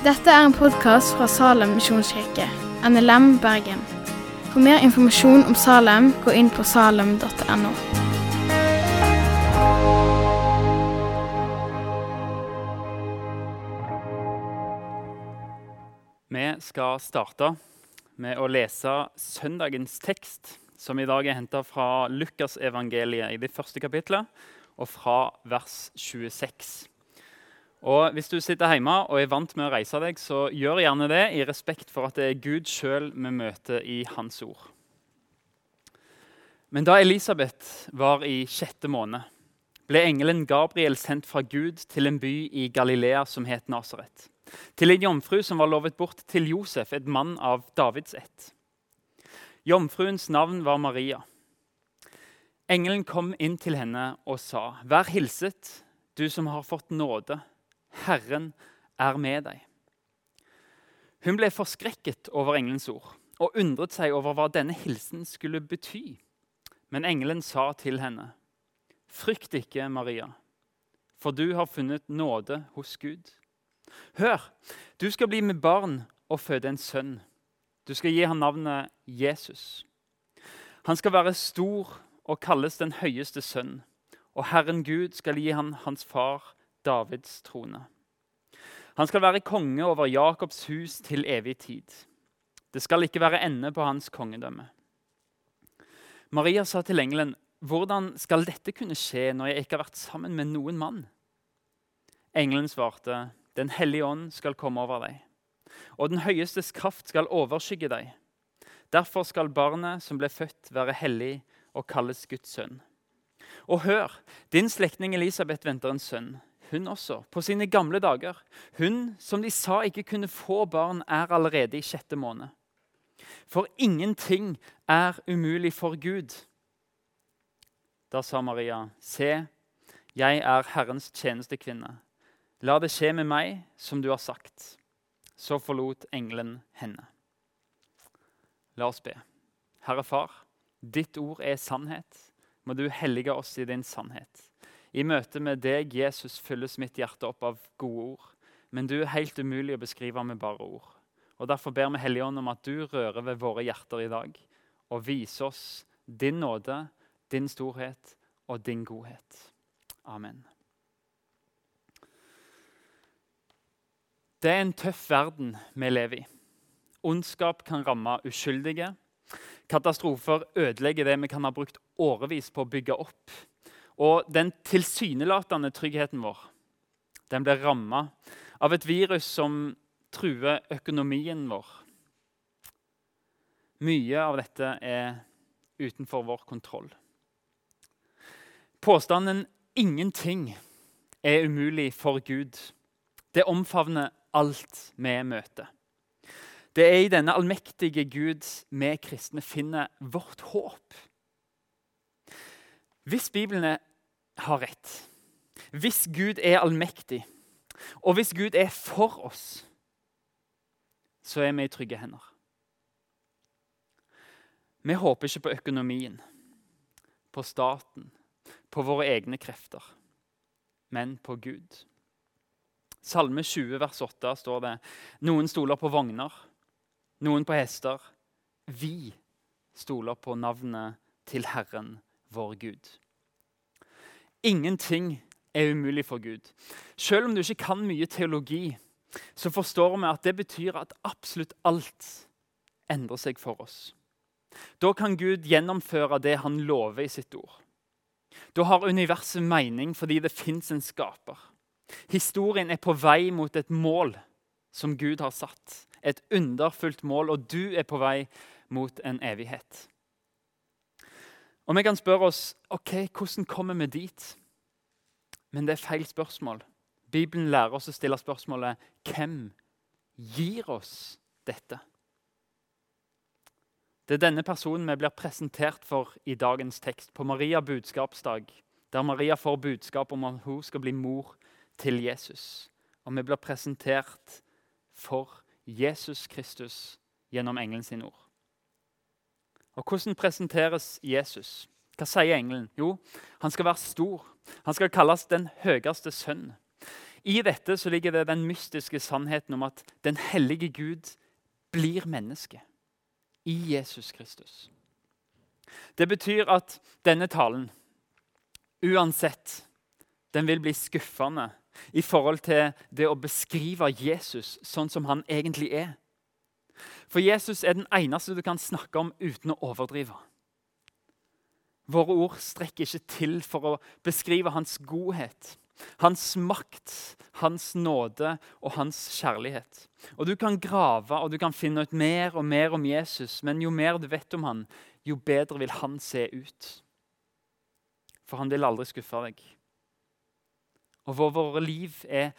Dette er en podkast fra Salem misjonskirke, NLM Bergen. For mer informasjon om Salem, gå inn på salem.no. Vi skal starte med å lese søndagens tekst, som i dag er henta fra Lukasevangeliet i det første kapitlet, og fra vers 26. Og Hvis du sitter hjemme og er vant med å reise deg, så gjør gjerne det i respekt for at det er Gud sjøl vi møter i Hans ord. Men da Elisabeth var i sjette måned, ble engelen Gabriel sendt fra Gud til en by i Galilea som het Nasaret. Til en jomfru som var lovet bort til Josef, et mann av Davids ett. Jomfruens navn var Maria. Engelen kom inn til henne og sa, 'Vær hilset, du som har fått nåde. Herren er med deg.' Hun ble forskrekket over engelens ord og undret seg over hva denne hilsen skulle bety. Men engelen sa til henne, 'Frykt ikke, Maria, for du har funnet nåde hos Gud.' Hør, du skal bli med barn og føde en sønn. Du skal gi ham navnet Jesus. Han skal være stor og kalles den høyeste sønn, og Herren Gud skal gi ham hans far Davids trone. Han skal være konge over Jakobs hus til evig tid. Det skal ikke være ende på hans kongedømme. Maria sa til engelen, 'Hvordan skal dette kunne skje når jeg ikke har vært sammen med noen mann?' Engelen svarte, 'Den hellige ånd skal komme over deg.' og den høyestes kraft skal overskygge deg. Derfor skal barnet som ble født, være hellig og kalles Guds sønn. Og hør, din slektning Elisabeth venter en sønn, hun også, på sine gamle dager. Hun som de sa ikke kunne få barn, er allerede i sjette måned. For ingenting er umulig for Gud. Da sa Maria, se, jeg er Herrens tjenestekvinne. La det skje med meg som du har sagt. Så forlot engelen henne. La oss be. Herre Far, ditt ord er sannhet. Må du hellige oss i din sannhet. I møte med deg, Jesus, fylles mitt hjerte opp av gode ord. Men du er helt umulig å beskrive med bare ord. Og Derfor ber vi Hellige Ånd om at du rører ved våre hjerter i dag og viser oss din nåde, din storhet og din godhet. Amen. Det er en tøff verden vi lever i. Ondskap kan ramme uskyldige. Katastrofer ødelegger det vi kan ha brukt årevis på å bygge opp. Og den tilsynelatende tryggheten vår den blir ramma av et virus som truer økonomien vår. Mye av dette er utenfor vår kontroll. Påstanden 'ingenting er umulig for Gud' det omfavner alt vi møter. Det er i denne allmektige Gud vi kristne finner vårt håp. Hvis Bibelen har rett, hvis Gud er allmektig, og hvis Gud er for oss, så er vi i trygge hender. Vi håper ikke på økonomien, på staten, på våre egne krefter, men på Gud. Salme 20, vers 8 står det noen stoler på vogner, noen på hester. Vi stoler på navnet til Herren, vår Gud. Ingenting er umulig for Gud. Selv om du ikke kan mye teologi, så forstår vi at det betyr at absolutt alt endrer seg for oss. Da kan Gud gjennomføre det han lover i sitt ord. Da har universet mening fordi det fins en skaper. Historien er på vei mot et mål som Gud har satt. Et underfullt mål, og du er på vei mot en evighet. Og Vi kan spørre oss ok, hvordan kommer vi dit. Men det er feil spørsmål. Bibelen lærer oss å stille spørsmålet hvem gir oss dette? Det er denne personen vi blir presentert for i dagens tekst, på Maria budskapsdag, der Maria får budskap om at hun skal bli mor til Jesus. Og vi blir presentert for Jesus Kristus gjennom engelen sin ord. Og Hvordan presenteres Jesus? Hva sier engelen? Jo, han skal være stor. Han skal kalles den høyeste sønn. I dette ligger det den mystiske sannheten om at den hellige Gud blir menneske i Jesus Kristus. Det betyr at denne talen, uansett, den vil bli skuffende i forhold til det å beskrive Jesus sånn som han egentlig er. For Jesus er den eneste du kan snakke om uten å overdrive. Våre ord strekker ikke til for å beskrive hans godhet, hans makt, hans nåde og hans kjærlighet. Og Du kan grave og du kan finne ut mer og mer om Jesus, men jo mer du vet om han, jo bedre vil han se ut. For han vil aldri skuffe deg. Og våre, liv er,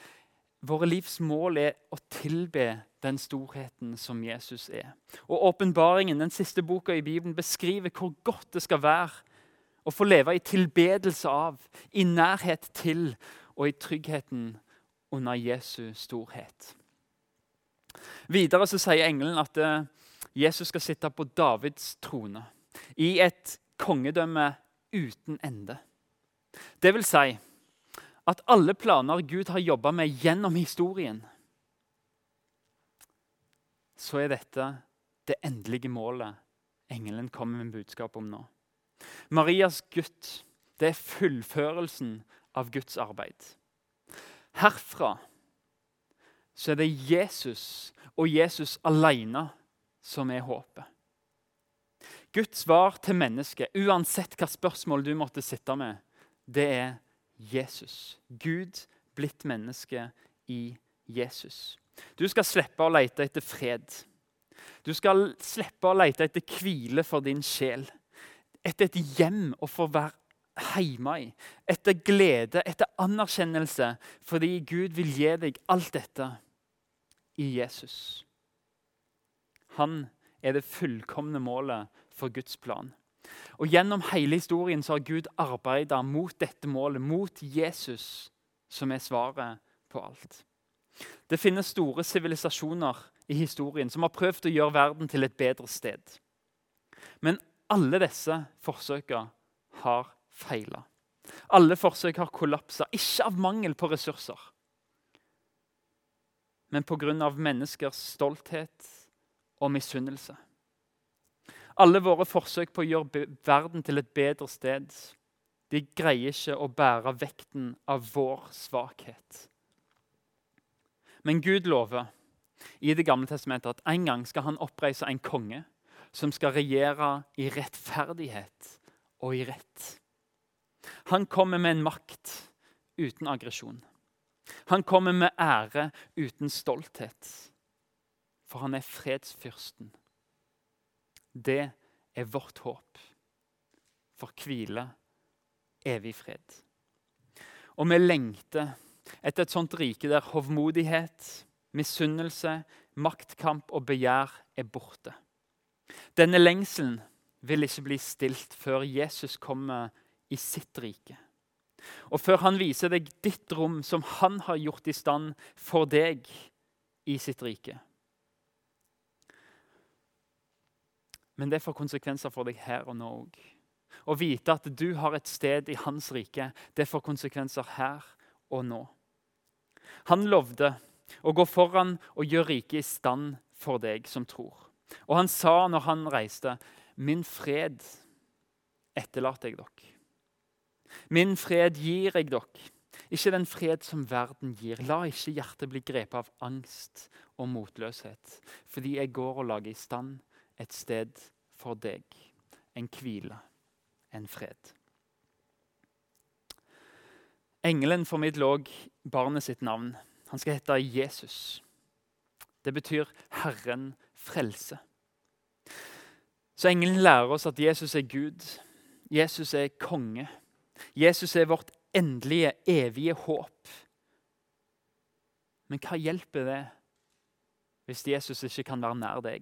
våre livs mål er å tilbe den storheten som Jesus er. Og Åpenbaringen, den siste boka i Bibelen, beskriver hvor godt det skal være å få leve i tilbedelse av, i nærhet til og i tryggheten under Jesu storhet. Videre så sier engelen at eh, Jesus skal sitte på Davids trone i et kongedømme uten ende. Det vil si at alle planer Gud har jobba med gjennom historien, så er dette det endelige målet engelen kommer med budskap om nå. Marias gutt det er fullførelsen av Guds arbeid. Herfra så er det Jesus og Jesus alene som er håpet. Guds svar til mennesket, uansett hva spørsmål du måtte sitte med, det er Jesus. Gud blitt menneske i Jesus. Du skal slippe å lete etter fred. Du skal slippe å lete etter hvile for din sjel. Etter et hjem å få være hjemme i. Etter glede, etter anerkjennelse, fordi Gud vil gi deg alt dette i Jesus. Han er det fullkomne målet for Guds plan. Og Gjennom hele historien så har Gud arbeida mot dette målet, mot Jesus, som er svaret på alt. Det finnes store sivilisasjoner i historien som har prøvd å gjøre verden til et bedre sted. Men alle disse forsøkene har feila. Alle forsøk har kollapsa, ikke av mangel på ressurser, men pga. menneskers stolthet og misunnelse. Alle våre forsøk på å gjøre verden til et bedre sted de greier ikke å bære vekten av vår svakhet. Men Gud lover i Det gamle testamentet at en gang skal han oppreise en konge som skal regjere i rettferdighet og i rett. Han kommer med en makt uten aggresjon. Han kommer med ære uten stolthet. For han er fredsfyrsten det er vårt håp for hvile, evig fred. Og vi lengter etter et sånt rike der hovmodighet, misunnelse, maktkamp og begjær er borte. Denne lengselen vil ikke bli stilt før Jesus kommer i sitt rike. Og før han viser deg ditt rom som han har gjort i stand for deg i sitt rike. Men det får konsekvenser for deg her og nå òg. Å vite at du har et sted i hans rike, det får konsekvenser her og nå. Han lovde å gå foran og gjøre riket i stand for deg som tror. Og han sa når han reiste, 'Min fred etterlater jeg dere.' 'Min fred gir jeg dere.' Ikke den fred som verden gir. La ikke hjertet bli grepet av angst og motløshet, fordi jeg går og lager i stand et sted for deg. En hvile, en fred. Engelen formidler òg barnet sitt navn. Han skal hete Jesus. Det betyr 'Herren frelse'. Så engelen lærer oss at Jesus er Gud. Jesus er konge. Jesus er vårt endelige, evige håp. Men hva hjelper det hvis Jesus ikke kan være nær deg?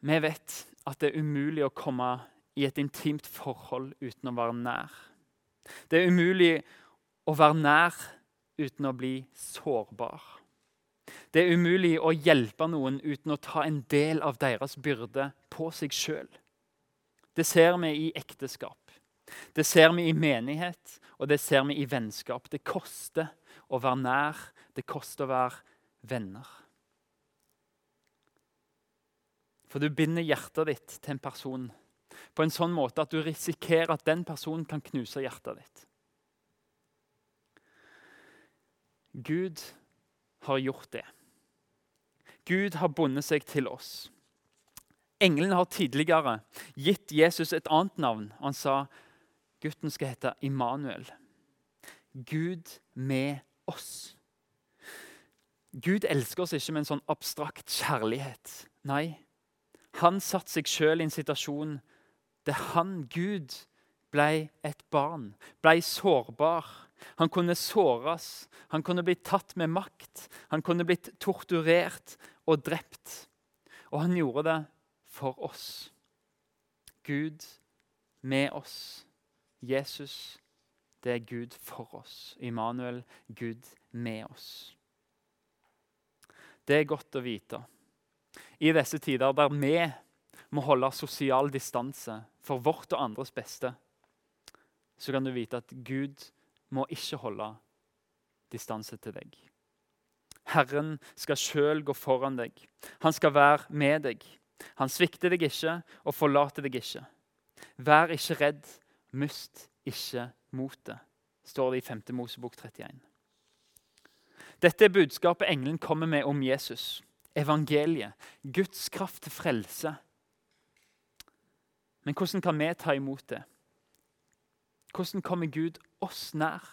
Vi vet at det er umulig å komme i et intimt forhold uten å være nær. Det er umulig å være nær uten å bli sårbar. Det er umulig å hjelpe noen uten å ta en del av deres byrde på seg sjøl. Det ser vi i ekteskap. Det ser vi i menighet, og det ser vi i vennskap. Det koster å være nær, det koster å være venner. For du binder hjertet ditt til en person på en sånn måte at du risikerer at den personen kan knuse hjertet ditt. Gud har gjort det. Gud har bundet seg til oss. Engelen har tidligere gitt Jesus et annet navn. Han sa gutten skal hete Immanuel. Gud med oss. Gud elsker oss ikke med en sånn abstrakt kjærlighet. Nei, han satte seg sjøl i en situasjon der han, Gud, ble et barn, ble sårbar. Han kunne såres, han kunne blitt tatt med makt, han kunne blitt torturert og drept. Og han gjorde det for oss. Gud med oss. Jesus, det er Gud for oss. Immanuel, Gud med oss. Det er godt å vite. I disse tider der vi må holde sosial distanse for vårt og andres beste, så kan du vite at Gud må ikke holde distanse til deg. Herren skal sjøl gå foran deg. Han skal være med deg. Han svikter deg ikke og forlater deg ikke. Vær ikke redd, mist ikke motet, står det i 5. Mosebok 31. Dette er budskapet engelen kommer med om Jesus. Evangeliet, Guds kraft til frelse. Men hvordan kan vi ta imot det? Hvordan kommer Gud oss nær?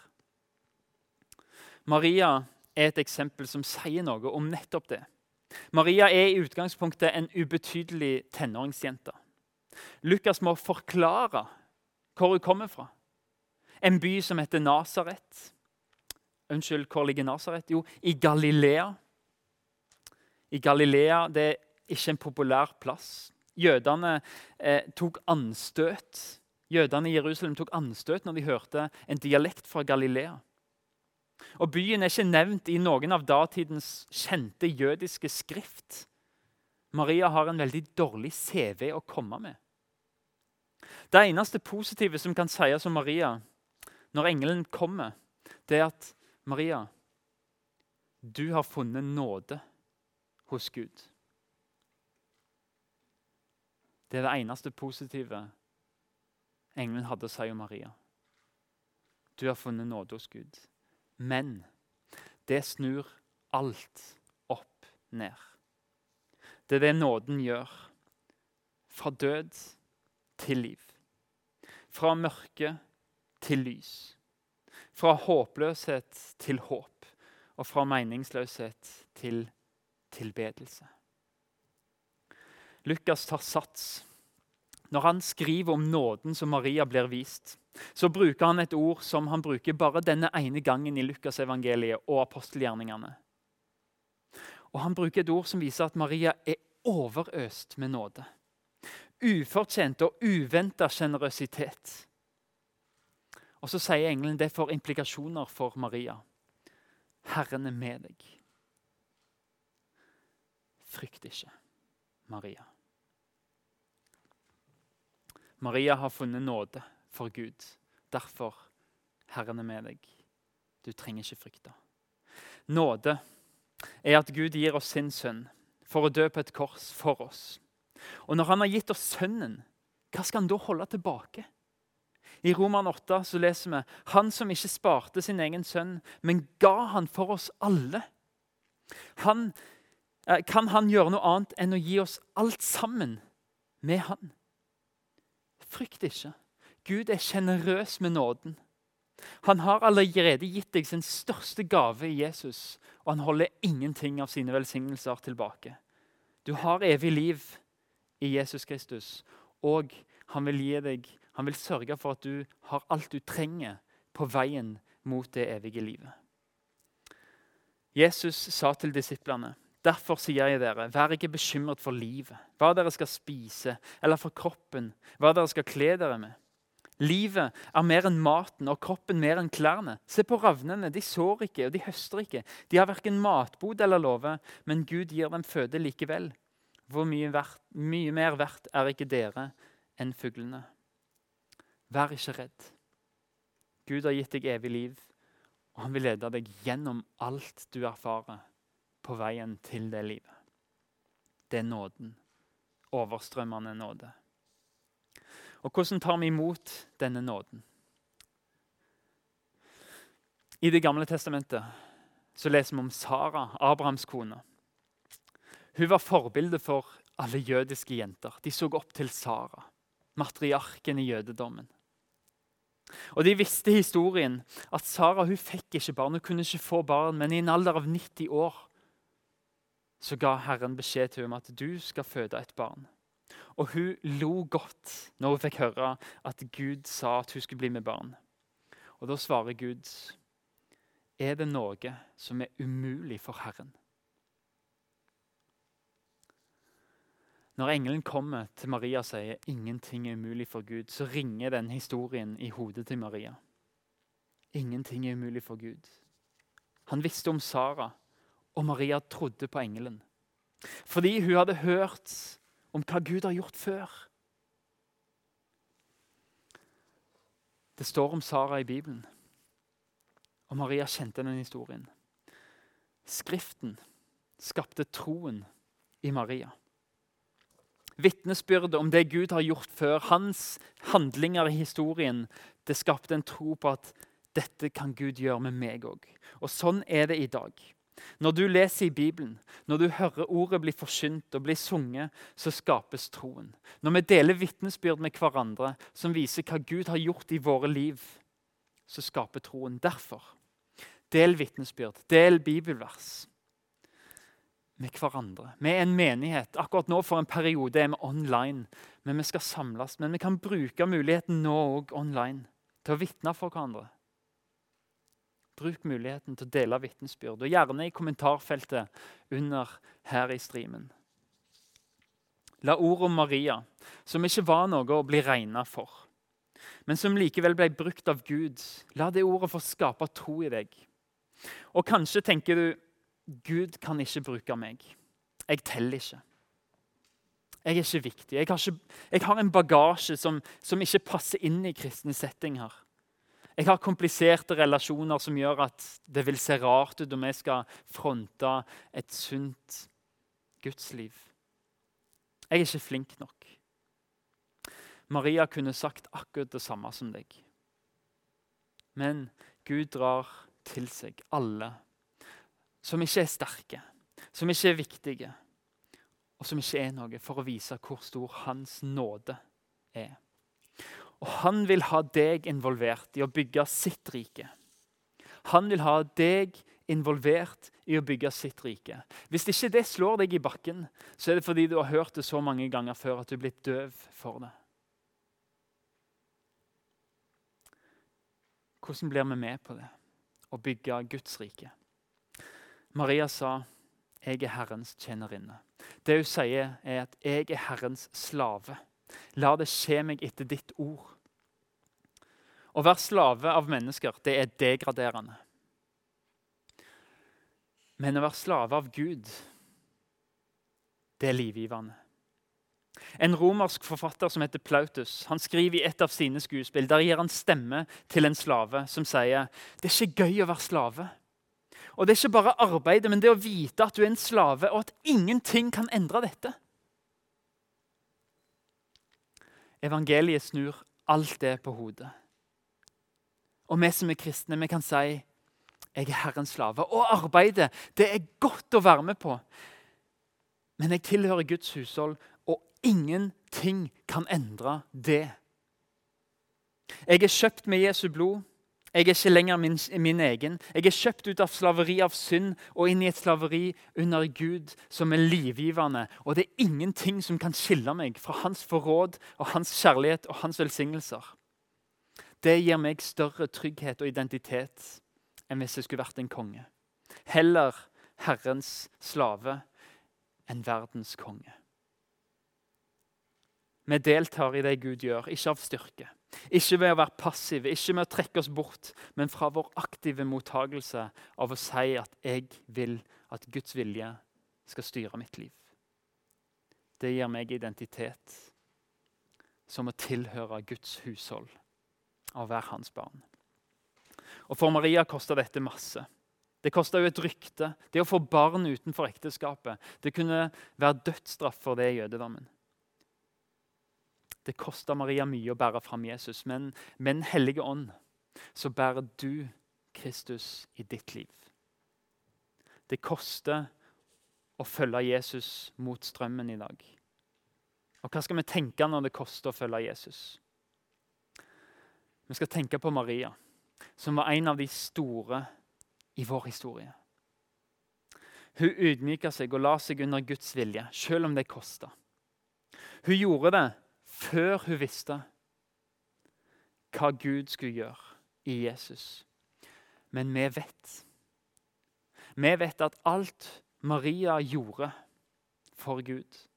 Maria er et eksempel som sier noe om nettopp det. Maria er i utgangspunktet en ubetydelig tenåringsjente. Lukas må forklare hvor hun kommer fra. En by som heter Nasaret. Unnskyld, hvor ligger Nasaret? Jo, i Galilea. I Galilea det er ikke en populær plass. Jødene eh, tok anstøt. Jødene i Jerusalem tok anstøt når de hørte en dialekt fra Galilea. Og Byen er ikke nevnt i noen av datidens kjente jødiske skrift. Maria har en veldig dårlig CV å komme med. Det eneste positive som kan sies om Maria når engelen kommer, det er at Maria, du har funnet nåde hos Gud. Det er det eneste positive engelen hadde å si om Maria. Du har funnet nåde hos Gud. Men det snur alt opp ned. Det er det nåden gjør. Fra død til liv. Fra mørke til lys. Fra håpløshet til håp. Og fra meningsløshet til tilbedelse. Lukas tar sats. Når han skriver om nåden som Maria blir vist, så bruker han et ord som han bruker bare denne ene gangen i Lukasevangeliet og apostelgjerningene. Og Han bruker et ord som viser at Maria er overøst med nåde. Ufortjent og uventa sjenerøsitet. Og så sier engelen det får implikasjoner for Maria. Herren er med deg. Frykt ikke, Maria. Maria har funnet nåde for Gud. Derfor, Herren er med deg. Du trenger ikke frykte. Nåde er at Gud gir oss sin sønn for å dø på et kors for oss. Og når han har gitt oss sønnen, hva skal han da holde tilbake? I Roman 8 så leser vi han som ikke sparte sin egen sønn, men ga han for oss alle. Han, kan han gjøre noe annet enn å gi oss alt sammen med han? Frykt ikke. Gud er sjenerøs med nåden. Han har allerede gitt deg sin største gave i Jesus, og han holder ingenting av sine velsignelser tilbake. Du har evig liv i Jesus Kristus, og han vil gi deg han vil sørge for at du har alt du trenger på veien mot det evige livet. Jesus sa til disiplene Derfor sier jeg dere, vær ikke bekymret for livet, hva dere skal spise, eller for kroppen, hva dere skal kle dere med. Livet er mer enn maten og kroppen mer enn klærne. Se på ravnene, de sår ikke og de høster ikke. De har verken matbod eller låve, men Gud gir dem føde likevel. Hvor mye, verdt, mye mer verdt er ikke dere enn fuglene? Vær ikke redd. Gud har gitt deg evig liv, og han vil lede deg gjennom alt du erfarer på veien til det livet. Det er nåden. Overstrømmende nåde. Og hvordan tar vi imot denne nåden? I Det gamle testamentet så leser vi om Sara, Abrahams kone. Hun var forbilde for alle jødiske jenter. De så opp til Sara, matriarken i jødedommen. Og De visste historien at Sara hun fikk ikke barn, hun kunne ikke få barn, men i en alder av 90 år så ga Herren beskjed til henne at du skal føde et barn. Og hun lo godt når hun fikk høre at Gud sa at hun skulle bli med barn. Og Da svarer Gud, er det noe som er umulig for Herren? Når engelen kommer til Maria og sier ingenting er umulig for Gud, så ringer den historien i hodet til Maria. Ingenting er umulig for Gud. Han visste om Sara, og Maria trodde på engelen. Fordi hun hadde hørt om hva Gud har gjort før. Det står om Sara i Bibelen, og Maria kjente den historien. Skriften skapte troen i Maria vitnesbyrdet om det Gud har gjort før, hans handlinger i historien, det skapte en tro på at dette kan Gud gjøre med meg òg. Og sånn er det i dag. Når du leser i Bibelen, når du hører ordet bli forkynt og bli sunget, så skapes troen. Når vi deler vitnesbyrd med hverandre som viser hva Gud har gjort i våre liv, så skaper troen. Derfor, del vitnesbyrd, del bibelvers med hverandre. Vi er en menighet. Akkurat nå for en periode er vi online. Men vi skal samles. Men vi kan bruke muligheten nå òg online til å vitne for hverandre. Bruk muligheten til å dele vitnesbyrd, og gjerne i kommentarfeltet under her i streamen. La ordet om Maria, som ikke var noe å bli regna for, men som likevel ble brukt av Gud, la det ordet få skape tro i deg. Og kanskje tenker du Gud kan ikke bruke meg. Jeg teller ikke. Jeg er ikke viktig. Jeg har, ikke, jeg har en bagasje som, som, ikke passer inn i kristne settinger. Jeg har kompliserte relasjoner som gjør at det vil se rart ut om jeg skal fronte et sunt gudsliv. Jeg er ikke flink nok. Maria kunne sagt akkurat det samme som deg. Men Gud drar til seg alle som ikke er sterke, som ikke er viktige, og som ikke er noe, for å vise hvor stor hans nåde er. Og han vil ha deg involvert i å bygge sitt rike. Han vil ha deg involvert i å bygge sitt rike. Hvis ikke det slår deg i bakken, så er det fordi du har hørt det så mange ganger før at du er blitt døv for det. Hvordan blir vi med på det? Å bygge Guds rike? Maria sa, 'Jeg er Herrens tjenerinne'. Det hun sier, er at 'jeg er Herrens slave'. La det skje meg etter ditt ord. Å være slave av mennesker, det er degraderende. Men å være slave av Gud, det er livgivende. En romersk forfatter som heter Plautus, han skriver i et av sine skuespill der gir han stemme til en slave som sier det er ikke gøy å være slave. Og det er ikke bare arbeidet, men det å vite at du er en slave, og at ingenting kan endre dette. Evangeliet snur alt det på hodet. Og vi som er kristne, vi kan si jeg er Herrens slave. Og arbeidet, det er godt å være med på. Men jeg tilhører Guds hushold, og ingenting kan endre det. Jeg er kjøpt med Jesu blod. Jeg er ikke lenger min, min, egen. Jeg er kjøpt ut av slaveri av synd og inn i et slaveri under Gud som er livgivende. Og det er ingenting som kan skille meg fra hans forråd og hans kjærlighet og hans velsignelser. Det gir meg større trygghet og identitet enn hvis jeg skulle vært en konge. Heller Herrens slave enn verdens konge. Vi deltar i det Gud gjør, ikke av styrke ikke ved å være passive, ikke med å trekke oss bort, men fra vår aktive mottagelse av å si at 'jeg vil at Guds vilje skal styre mitt liv'. Det gir meg identitet som å tilhøre Guds hushold av være hans barn. Og For Maria kosta dette masse. Det kosta jo et rykte. Det å få barn utenfor ekteskapet det kunne være dødsstraff for det i jødedommen. Det kosta Maria mye å bære fram Jesus, men med Den hellige ånd så bærer du Kristus i ditt liv. Det koster å følge Jesus mot strømmen i dag. Og hva skal vi tenke når det koster å følge Jesus? Vi skal tenke på Maria, som var en av de store i vår historie. Hun ydmyka seg og la seg under Guds vilje, selv om det kosta. Hun gjorde det før hun visste hva Gud skulle gjøre i Jesus. Men vi vet. Vi vet at alt Maria gjorde for Gud,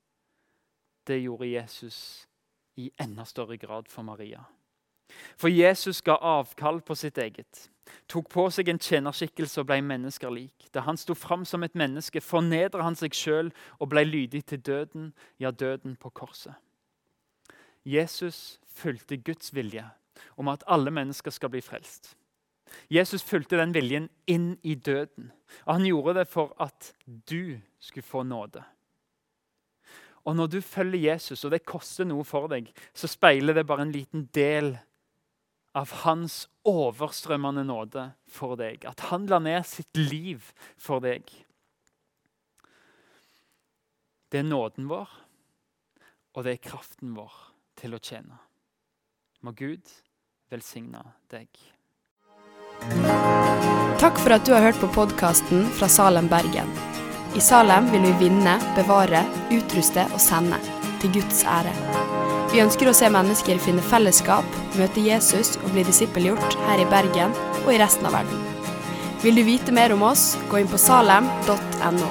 det gjorde Jesus i enda større grad for Maria. For Jesus ga avkall på sitt eget, tok på seg en tjenerskikkelse og ble mennesker lik. Da han sto fram som et menneske, fornedra han seg sjøl og ble lydig til døden, ja, døden på korset. Jesus fulgte Guds vilje om at alle mennesker skal bli frelst. Jesus fulgte den viljen inn i døden. Og han gjorde det for at du skulle få nåde. Og når du følger Jesus, og det koster noe for deg, så speiler det bare en liten del av hans overstrømmende nåde for deg. At han la ned sitt liv for deg. Det er nåden vår, og det er kraften vår til å tjene. Må Gud velsigne deg. Takk for at du har hørt på podkasten fra Salem, Bergen. I Salem vil vi vinne, bevare, utruste og sende, til Guds ære. Vi ønsker å se mennesker finne fellesskap, møte Jesus og bli disippelgjort her i Bergen og i resten av verden. Vil du vite mer om oss, gå inn på salem.no.